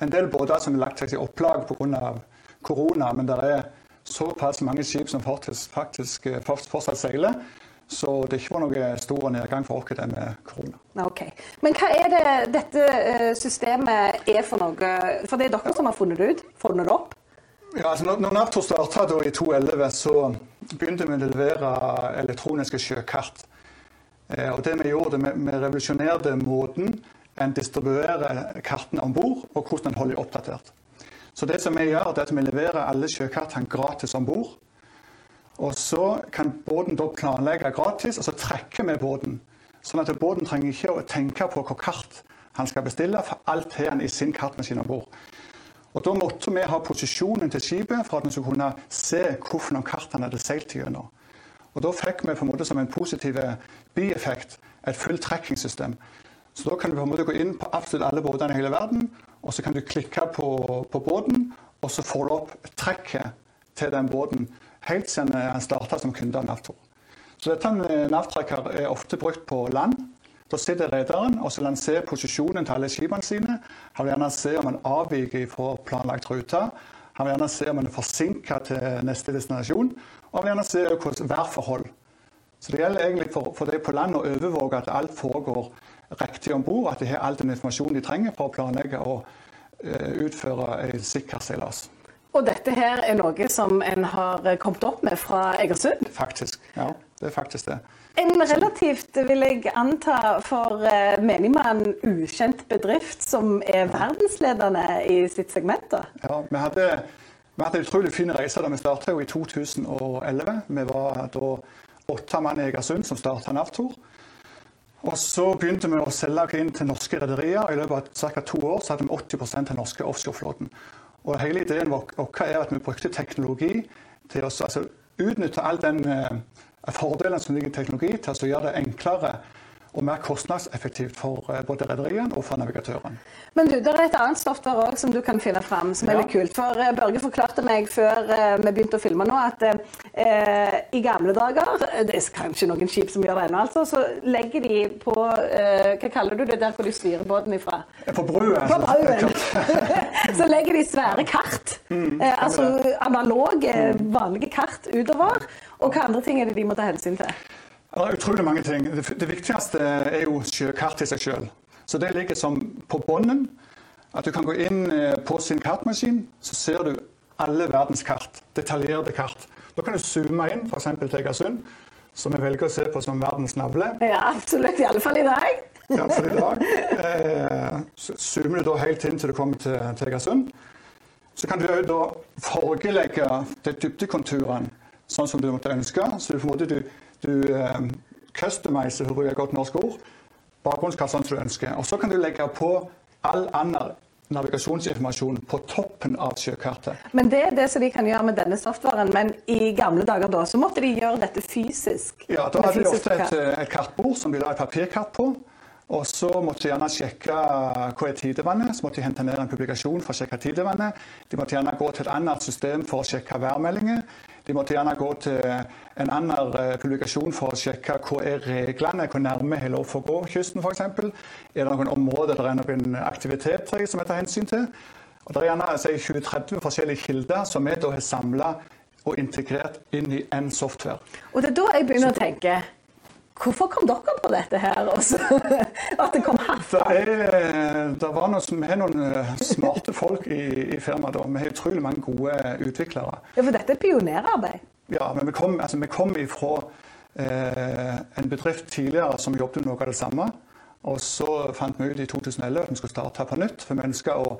en del båter som har lagt seg i opplag pga. korona, men det er såpass mange skip som faktisk, faktisk fortsatt seiler. Så det ikke var noe stor nedgang for oss med korona. Ok. Men hva er det dette systemet er for noe? For det er dere som har funnet det ut? Funnet det opp? Ja, altså når, når Navtor starta i 2011, så begynte vi å levere elektroniske sjøkart. Eh, og det Vi gjorde, vi, revolusjonerte måten en distribuerer kartene om bord, og hvordan en holder dem oppdatert. Så det som vi gjør, er at vi leverer alle sjøkartene gratis om bord. Og så kan båten da planlegge gratis, og så trekker vi båten. Sånn at båten trenger ikke å tenke på hvilket kart han skal bestille, for alt har han i sin kartmaskin om bord. Og Da måtte vi ha posisjonen til skipet for at vi skulle kunne se hvilke kart han hadde seilt gjennom. Og Da fikk vi på en måte som en positiv bieffekt et fullt trackingsystem. Så da kan du på en måte gå inn på absolutt alle båtene i hele verden, og så kan du klikke på, på båten, og så får du opp trekket til den båten helt siden han starta som kunde av Navtor. Så dette med Navtracker er ofte brukt på land. Da sitter rederen og så vil han se posisjonen til alle skipene sine. Han vil gjerne se om han avviker fra planlagt rute. Han vil gjerne se om han er forsinka til neste destinasjon. Og han vil gjerne se hvordan værforhold. Så det gjelder egentlig for, for de på land å overvåke at alt foregår riktig om bord. At de har all den informasjonen de trenger for å planlegge og uh, utføre en sikker seilas. Og dette her er noe som en har kommet opp med fra Egersund? Faktisk, ja. Det er faktisk det. En relativt, vil jeg anta, for uh, menigmann ukjent bedrift som er verdensledende i sitt segment? da? Ja, vi hadde, vi hadde utrolig fin reise da vi startet i 2011. Vi var da åtte mann i Egersund som starta Navtor. Og så begynte vi å selge inn til norske rederier. I løpet av ca. to år så hadde vi 80 av den norske offshoreflåten. Og hele ideen vår er at vi brukte teknologi til å altså, utnytte all den uh, fordelen som ligger i teknologi, til å gjøre det enklere og mer kostnadseffektivt for eh, både rederiene og for navigatøren. Men du, det er et annet software òg som du kan finne fram, som er Ja. litt kult. For eh, Børge forklarte meg før eh, vi begynte å filme nå, at eh, i gamle dager Det er kanskje noen skip som gjør det ennå, altså. Så legger de på eh, Hva kaller du det der hvor de styrer båten ifra? På brua. På altså, klart. [LAUGHS] så legger de svære kart. eh, altså analoge, vanlige kart utover. Og hva andre ting er det de må ta hensyn til? Det er utrolig mange ting. Det, det viktigste er jo sjøkart i seg sjøl. Så det ligger som på bunnen. At du kan gå inn eh, på sin kartmaskin, så ser du alle verdens kart. Detaljerte kart. Da kan du zoome inn, f.eks. til Egersund, som vi velger å se på som verdens navle. Ja, absolutt. I alle fall i dag. Iallfall i dag. Eh, zoomer du da helt inn til du kommer til, til Egersund. Så kan du òg da fargelegge de dybdekonturene sånn som du måtte ønske. Så du, på en måte, du, du eh, customiser, for å bruke et godt norsk ord, bakgrunnskassene som du ønsker. Og så kan du legge på all annen navigasjonsinformasjon på toppen av sjøkartet. Men det er det som de kan gjøre med denne softwaren. Men i gamle dager da, så måtte de gjøre dette fysisk. Ja, Da hadde de ofte et, et kartbord som de la et papirkart på. Og så måtte de gjerne sjekke hva er tidevannet. Så måtte de hente ned en publikasjon for å sjekke tidevannet. De måtte gjerne gå til et annet system for å sjekke værmeldinger. De måtte gjerne gå til en annen eh, publikasjon for å sjekke hva er reglene, hvor nærme har lov for å gå kysten f.eks. Er det noen områder der er noen aktiviteter som vi tar hensyn til? Og Det er gjerne si, 20-30 forskjellige kilder som vi da har samla og integrert inn i én software. Og det er da jeg begynner å tenke Hvorfor kom dere på dette her? Også? [LAUGHS] At det kom Det, herfra? er, det var noen, som- er noen eh, smarte folk i, i firmaet. Vi har utrolig mange gode utviklere. Ja, for dette er pionerarbeid. Ja, men vi kom, altså, vi kom ifra eh, en bedrift tidligere som jobbet med noe av det samme. Og så fant vi ut i 2011 at vi skulle starte på nytt. For vi ønska å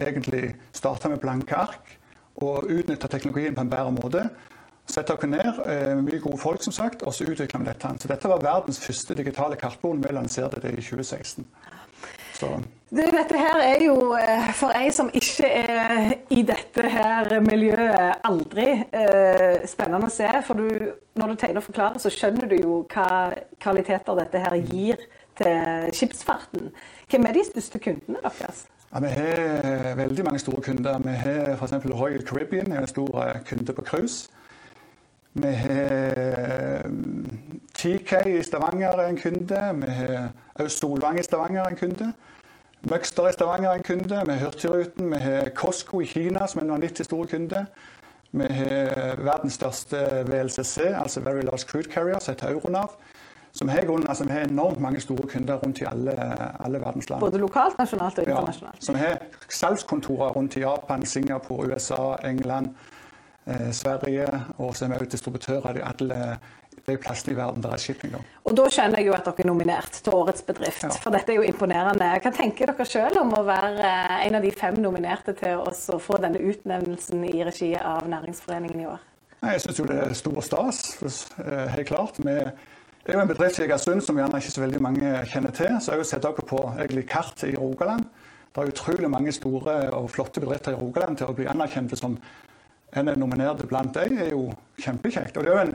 egentlig starte med blanke ark og utnytte teknologien på en bedre måte. Sette dere ned, eh, mye gode folk som sagt, og så utvikla vi dette. Så dette var verdens første digitale kartbord. Vi lanserte det i 2016. Så dette her er jo eh, for ei som ikke er i dette her miljøet aldri eh, spennende å se. For du, når du tegner og forklarer, så skjønner du jo hva kvaliteter dette her gir til skipsfarten. Hvem er de største kundene deres? Ja, Vi har veldig mange store kunder. Vi har f.eks. Royal Caribbean, er en stor eh, kunde på cruise. Vi har TK i Stavanger er en kunde. Vi har også Solvang i Stavanger er en kunde. Møgster i Stavanger er en kunde. Vi har Hurtigruten. Vi har Costco i Kina som er en vanvittig stor kunde. Vi har verdens største VLCC, altså Very Large Crude Carrier, som heter Euronav. Vi har, grunnen- altså, vi har enormt mange store kunder rundt i alle, alle verdens land. Både lokalt, nasjonalt og Ja, internasjonalt. så vi har salgskontorer rundt i Japan, Singapore, USA, England, eh, Sverige. Og så er vi også distributører i alle de plassene i verden der er shipping. Og da skjønner jeg jo at dere er nominert til Årets bedrift, Ja. for dette er jo imponerende. Hva tenker dere selv om å være eh, en av de fem nominerte til oss å få denne utnevnelsen i regi av Næringsforeningen i år? Nei, Jeg syns jo det er stor stas, eh, helt klart. Vi det er jo en bedrift i Egersund som gjerne ikke så veldig mange kjenner til. Så jeg har jo sett dere på egentlig kart i Rogaland. Det er utrolig mange store og flotte bedrifter i Rogaland til å bli anerkjent som en er nominert blant dem, er jo kjempekjekt. Og det er jo en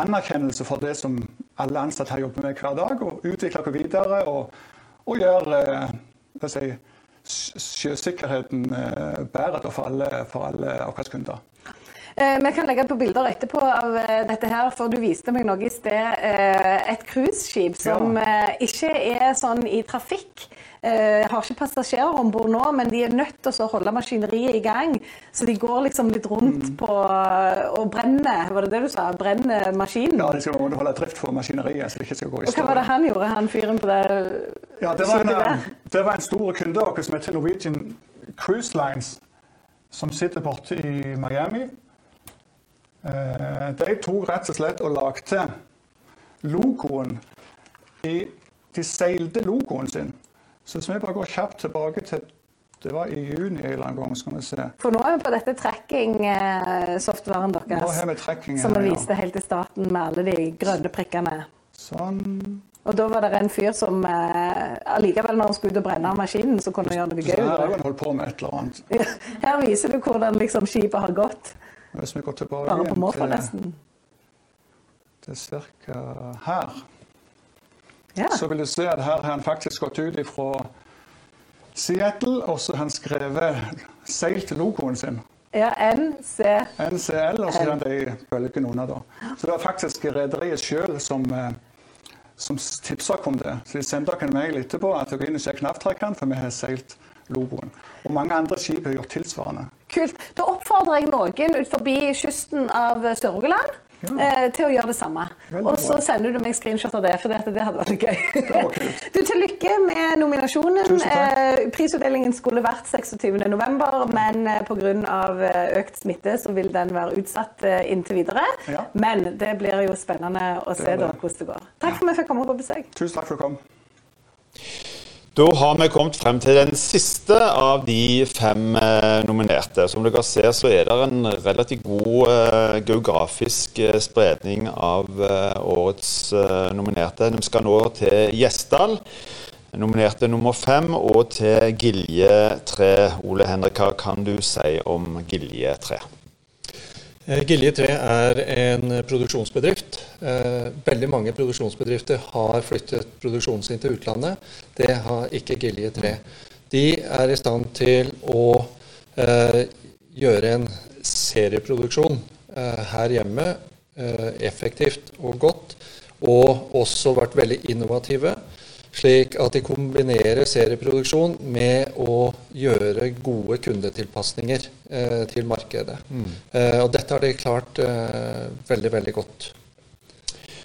anerkjennelse for det som alle ansatte her jobber med hver dag, og utvikle det videre og, og gjøre eh, si, sjøsikkerheten eh, bedre for alle, for alle våre kunder. Eh, Vi kan legge på bilder etterpå av dette her, for du viste meg noe i sted. Et cruiseskip som ja. ikke er sånn i trafikk. Eh, Har ikke passasjerer om bord nå, men de er nødt til å holde maskineriet i gang. Så de går liksom litt rundt Mm. på og brenner, var det det du sa? Brenner maskinen. Ja, de skal holde drift for maskineriet, så det ikke skal gå i Og hva var det han gjorde, han fyren på det Ja, det var, en, det var en stor kunde av oss som heter Norwegian Cruise Lines, som sitter borte i Miami. Eh, De tok rett og slett og lagde logoen i De seilte logoen sin. Så hvis vi bare går kjapt tilbake til Det var i juni en eller annen gang, skal vi se. For nå er vi på dette tracking-softwaren Nå deres. har vi tracking Som vi ja. viste helt i starten med alle de grønne prikkene. Sånn. Og da var det en fyr som eh, allikevel, når han skulle ut og brenne maskinen, så kunne han gjøre noe Så her har han holdt på med et eller annet. [LAUGHS] Her viser du hvordan liksom, skipet har gått. Hvis vi går tilbake Bare på igjen måfå, til- nesten. Det er cirka her. Ja. så vil du se at her har han faktisk gått ut fra Seattle, og så har han skrevet seilt logoen sin. Ja, NC. NCL, og så har han i bølgen under. da. Så det var faktisk rederiet sjøl som, eh, som tipsa om det. Så de sendte oss en mail etterpå at dere inn og sjekk navtrekkeren, for vi har seilt logoen. Og mange andre skip har gjort tilsvarende. Kult. Da oppfordrer jeg noen ut forbi kysten av Sør-Rogaland eh, til å gjøre det samme. Og så sender du meg screenshot av det, for det, det hadde vært gøy. [LAUGHS] Du, Til lykke med nominasjonen. Eh, prisutdelingen skulle vært 26.11, men eh, pga. økt smitte så vil den være utsatt inntil videre. Ja. Men det blir jo spennende å se det det. hvordan det går. Takk for at vi fikk komme på besøk. Tusen takk for at du kom. Da har vi kommet frem til den siste av de fem eh, nominerte. Som dere ser, så er det en relativt god eh, geografisk eh, spredning av eh, årets nominerte. De skal nå til Gjesdal, nominerte nummer fem, og til Gilje 3. Ole Henrik, hva kan du si om Gilje 3? Eh, Gilje 3 er en produksjonsbedrift. Eh, Veldig mange produksjonsbedrifter har flyttet produksjonen sin til utlandet. Det har ikke Gilje 3. De er i stand til å eh, gjøre en serieproduksjon her hjemme effektivt og godt, og også vært veldig innovative. Slik at de kombinerer serieproduksjon med å gjøre gode kundetilpasninger eh, til markedet. Eh, og dette har de klart eh, veldig, veldig godt.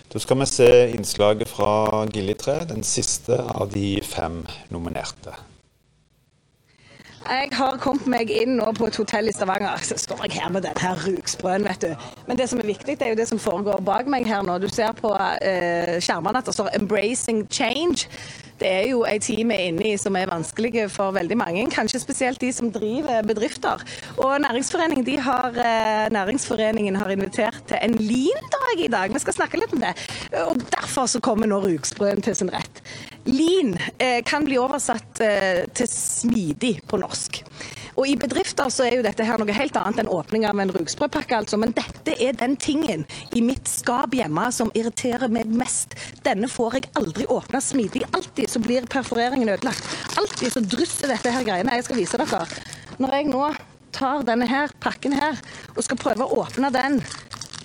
Da skal vi se innslaget fra 3, den siste av de fem nominerte. Jeg har kommet meg inn nå på et hotell i Stavanger. Så står jeg her med den her rugsprøen, vet du. Men det som er viktig, det er jo det som foregår bak meg her nå. Du ser på eh, skjermene at det står 'Embracing Change'. Det er jo ei tid vi er inne i som er vanskelig for veldig mange, kanskje spesielt de som driver bedrifter. Og Næringsforeningen, har, eh, næringsforeningen har invitert til en Lean-dag i dag. Vi skal snakke litt om det. Og Derfor så kommer nå rugsprøen til sin rett. Lean eh, kan bli oversatt eh, til smidig på norsk. Og I bedrifter så er jo dette her noe helt annet enn åpning av en rugsprøpakke, altså. Men dette er den tingen i mitt skap hjemme som irriterer meg mest. Denne får jeg aldri åpna smidig. Alltid så blir perforeringen ødelagt. Alltid så drysser dette her greiene. Jeg skal vise dere. Når jeg nå tar denne her pakken her og skal prøve å åpne den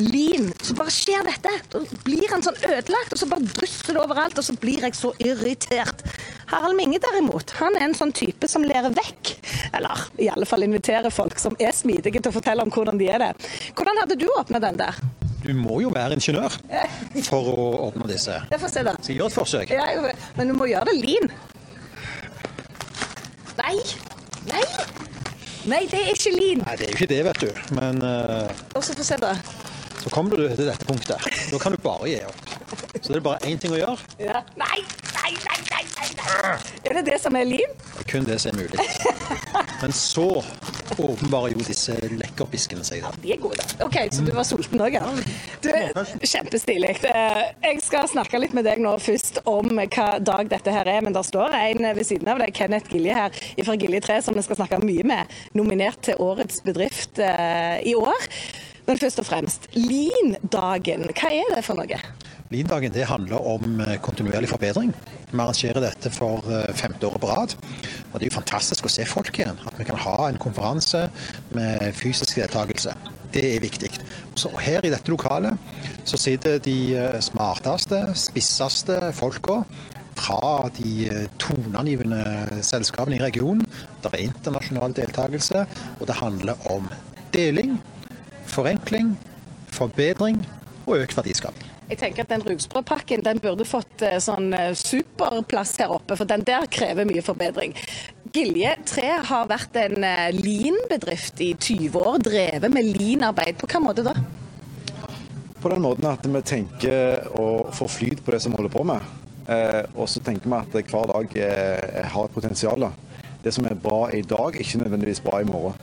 Lin, så bare skjer dette. Da blir han sånn ødelagt, og så bare drysser det overalt, og så blir jeg så irritert. Harald Minge derimot, han er en sånn type som lærer vekk. Eller i alle fall inviterer folk som er smidige til å fortelle om hvordan de er det. Hvordan hadde du åpna den der? Du må jo være ingeniør for å åpne disse. Jeg får se, da. Så gjør et forsøk. Ja, men du må gjøre det lin. Nei! Nei! Nei, det er ikke lin. Nei, det er jo ikke det, vet du. Men uh... Og så få se, da. Så kommer du til dette punktet. Da kan du bare gi opp. Så det er bare én ting å gjøre. Ja. Nei, nei, nei, nei, nei. Er det det som er liv? Det er kun det som er mulig. Men så åpenbarer jo disse lekkerbiskene seg. da. De er gode. OK, så du var sulten òg, ja. Du, Kjempestilig. Eh, Jeg skal snakke litt med deg nå først om hva dag dette her er, men der står en ved siden av deg, Kenneth Gilje her fra Gilje 3, som vi skal snakke mye med, nominert til Årets bedrift eh, i år. Men først og fremst, Lean-dagen, hva er det for noe? Lean-dagen handler om eh, kontinuerlig forbedring. Vi arrangerer dette for eh, femte året på rad. Og det er jo fantastisk å se folk igjen. At vi kan ha en konferanse med fysisk deltakelse. Det er viktig. Så her i dette lokalet så sitter de eh, smarteste, spisseste folka fra de toneangivende selskapene i regionen. Det er internasjonal deltakelse, og det handler om deling, forenkling, forbedring og økt verdiskaping. Jeg tenker at Den Rugsbrødpakken den burde fått eh, sånn eh, superplass her oppe, for den der krever mye forbedring. Gilje 3 har vært en eh, lean-bedrift i 20 år, drevet med lean-arbeid. På hvilken måte da? På den måten at vi tenker å få flyt på det som vi holder på med. Eh, og så tenker vi at hver dag har et potensial. Det som er bra i dag, er ikke nødvendigvis bra i morgen.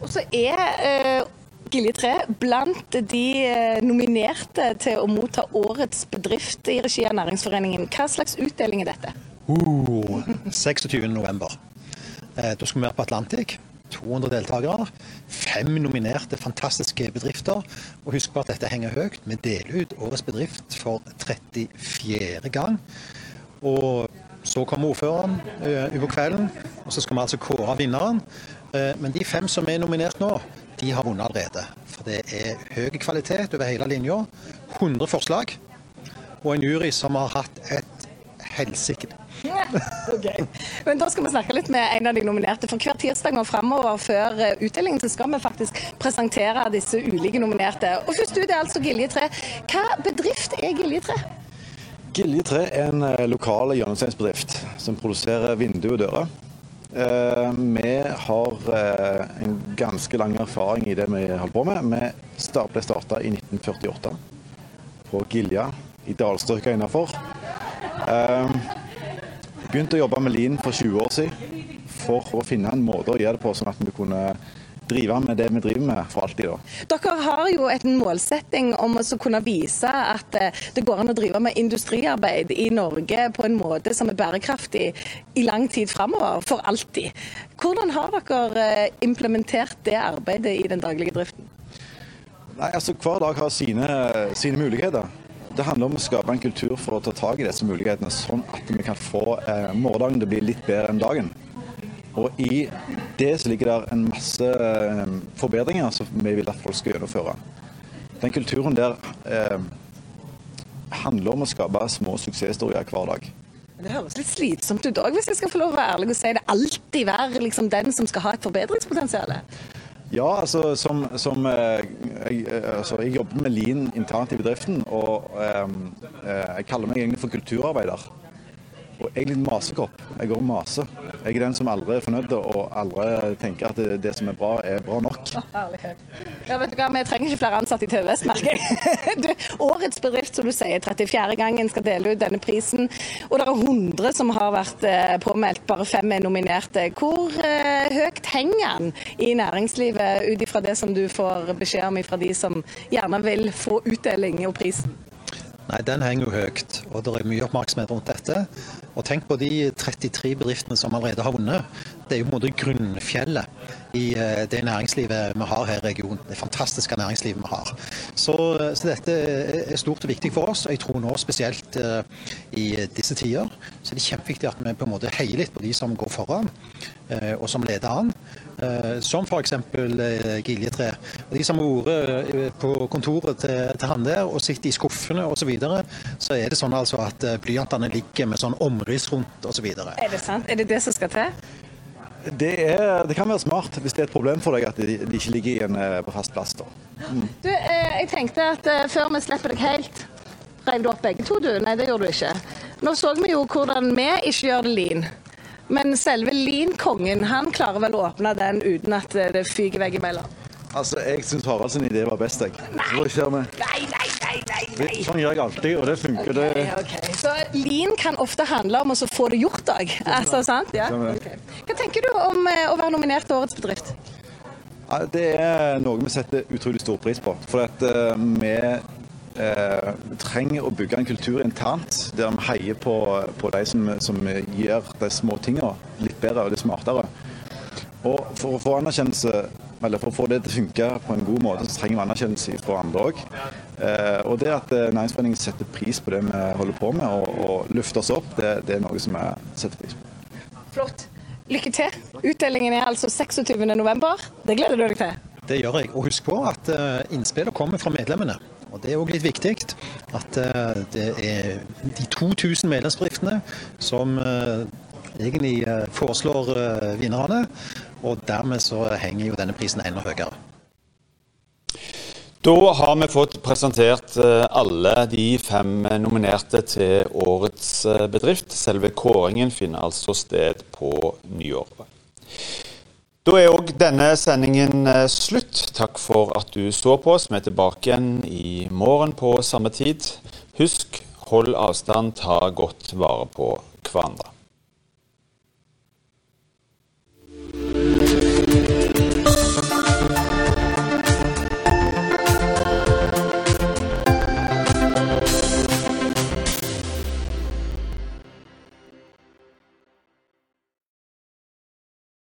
Og så er eh, Gilje 3 blant de eh, nominerte til å motta Årets bedrift i regi av Næringsforeningen. Hva slags utdeling er dette? Uh, 26. november. Eh, da skal vi være på Atlantic. 200 deltakere. fem nominerte fantastiske bedrifter. Og husk på at dette henger høyt. Vi deler ut Årets bedrift for 34. gang. Og så kommer ordføreren over kvelden, og så skal vi altså kåre vinneren. Men de fem som er nominert nå, de har vunnet allerede. For det er høy kvalitet over hele linja. 100 forslag. Og en jury som har hatt et helsike. okay. Men da skal vi snakke litt med en av de nominerte. For hver tirsdag og framover før eh, utdelingen så skal vi faktisk presentere disse ulike nominerte. Og først ut er altså Gilje3. Hva bedrift er Gilje3? Gilje3 er en eh, lokal hjørnesteinsbedrift som produserer vinduer og dører. Eh, vi har en ganske lang erfaring i det vi holder på med. Vi ble starta i 1948 på Gilja i dalstrøka innafor. Begynte å jobbe med Lean for 20 år siden for å finne en måte å gjøre det på sånn at vi kunne drive med det vi driver med for alltid. Da. Dere har jo en målsetting om å kunne vise at eh, det går an å drive med industriarbeid i Norge på en måte som er bærekraftig i lang tid framover, for alltid. Hvordan har dere eh, implementert det arbeidet i den daglige driften? Nei, altså Hver dag har sine, sine muligheter. Det handler om å skape en kultur for å ta tak i disse mulighetene, sånn at vi kan få eh, morgendagen til å bli litt bedre enn dagen. Og I det så ligger det en masse eh, forbedringer som vi vil at folk skal gjennomføre. Den kulturen der eh, handler om å skape små suksesshistorier hver dag. Det høres litt slitsomt ut òg, hvis jeg skal få lov å være ærlig og si det. Alltid være liksom den som skal ha et forbedringspotensial. Ja, altså som, som eh, jeg, eh, altså, jeg, jobber med Lean internt i bedriften, og eh, jeg kaller meg egentlig for kulturarbeider. Og jeg er litt masekopp. Jeg går og maser. Jeg er den som aldri er fornøyd og aldri tenker at det, det som er bra, er bra nok. Herlighet. Ja, vet du hva, Vi trenger ikke flere ansatte i TVS, merker jeg. [LAUGHS] Årets bedrift, som du sier, 34. gangen skal dele ut denne prisen. Og det er 100 som har vært eh, påmeldt, bare fem er nominerte. Hvor eh, høyt henger den i næringslivet, ut ifra det som du får beskjed om fra de som gjerne vil få utdeling og prisen? Nei, Den henger jo høyt, og det er mye oppmerksomhet rundt dette. Og tenk på de 33 bedriftene som allerede har vunnet. Det er jo på en måte grunnfjellet i eh, det næringslivet vi har her i regionen. Det fantastiske næringslivet vi har. Så, så, dette er stort og viktig for oss. og Jeg tror nå spesielt uh, i disse tider så er det kjempeviktig at vi på en måte heier litt på de som går foran, uh, og som leder an. Uh, som f.eks. Uh, Giljetre. De som har vært på kontoret til, til han der og sitter i skuffene osv., så, videre, så er det sånn altså at blyantene ligger med sånn omriss rundt osv. Er det sant? Er det det som skal til? Det, er, det, kan være smart hvis det er et problem for deg at de, de ikke ligger igjen på fast plass. Mm. Du, eh, jeg tenkte at eh, før vi slipper deg helt, rev du opp begge to du? Nei, det gjorde du ikke. Nå så vi jo hvordan vi ikke gjør det lin. Men selve linkongen, han klarer vel å åpne den uten at det fyker veggimellom? Altså, Jeg syns Harald sin idé var best, jeg. Nei. Nei, nei, nei, nei, nei. Sånn gjør jeg alltid, og det funker. Okay, det. Okay. Så Lean kan ofte handle om å få det gjort òg. Altså, sant? Ja? Okay. Hva tenker du om eh, å være nominert til Årets bedrift? Det er noe vi setter utrolig stor pris på. For at uh, vi uh, trenger å bygge en kultur internt der vi heier på, på de som, som gjør de små tingene litt bedre og litt smartere. Og for å få anerkjennelse eller For å få det til å funke på en god måte, så trenger vi anerkjennelse fra andre òg. Eh, og det at eh, Næringsforeningen setter pris på det vi holder på med, og, og løfter oss opp, det, det, er noe som vi setter pris på. Flott. Lykke til. Utdelingen er altså 26.11. Det gleder du deg til? Det gjør jeg. Og husk på at innspillene innspillet kommer fra medlemmene. Og Det er òg litt viktig at uh, det er de 2000 medlemsbedriftene som uh, egentlig foreslår vinnerne. Og dermed så henger jo denne prisen enda høyere. Da har vi fått presentert eh, alle de fem nominerte til årets eh, bedrift. Selve kåringen finner altså sted på nyåret. Da er òg denne sendingen eh, slutt. Takk for at du så på oss. Vi er tilbake igjen i morgen på samme tid. Husk, hold avstand, ta godt vare på hverandre.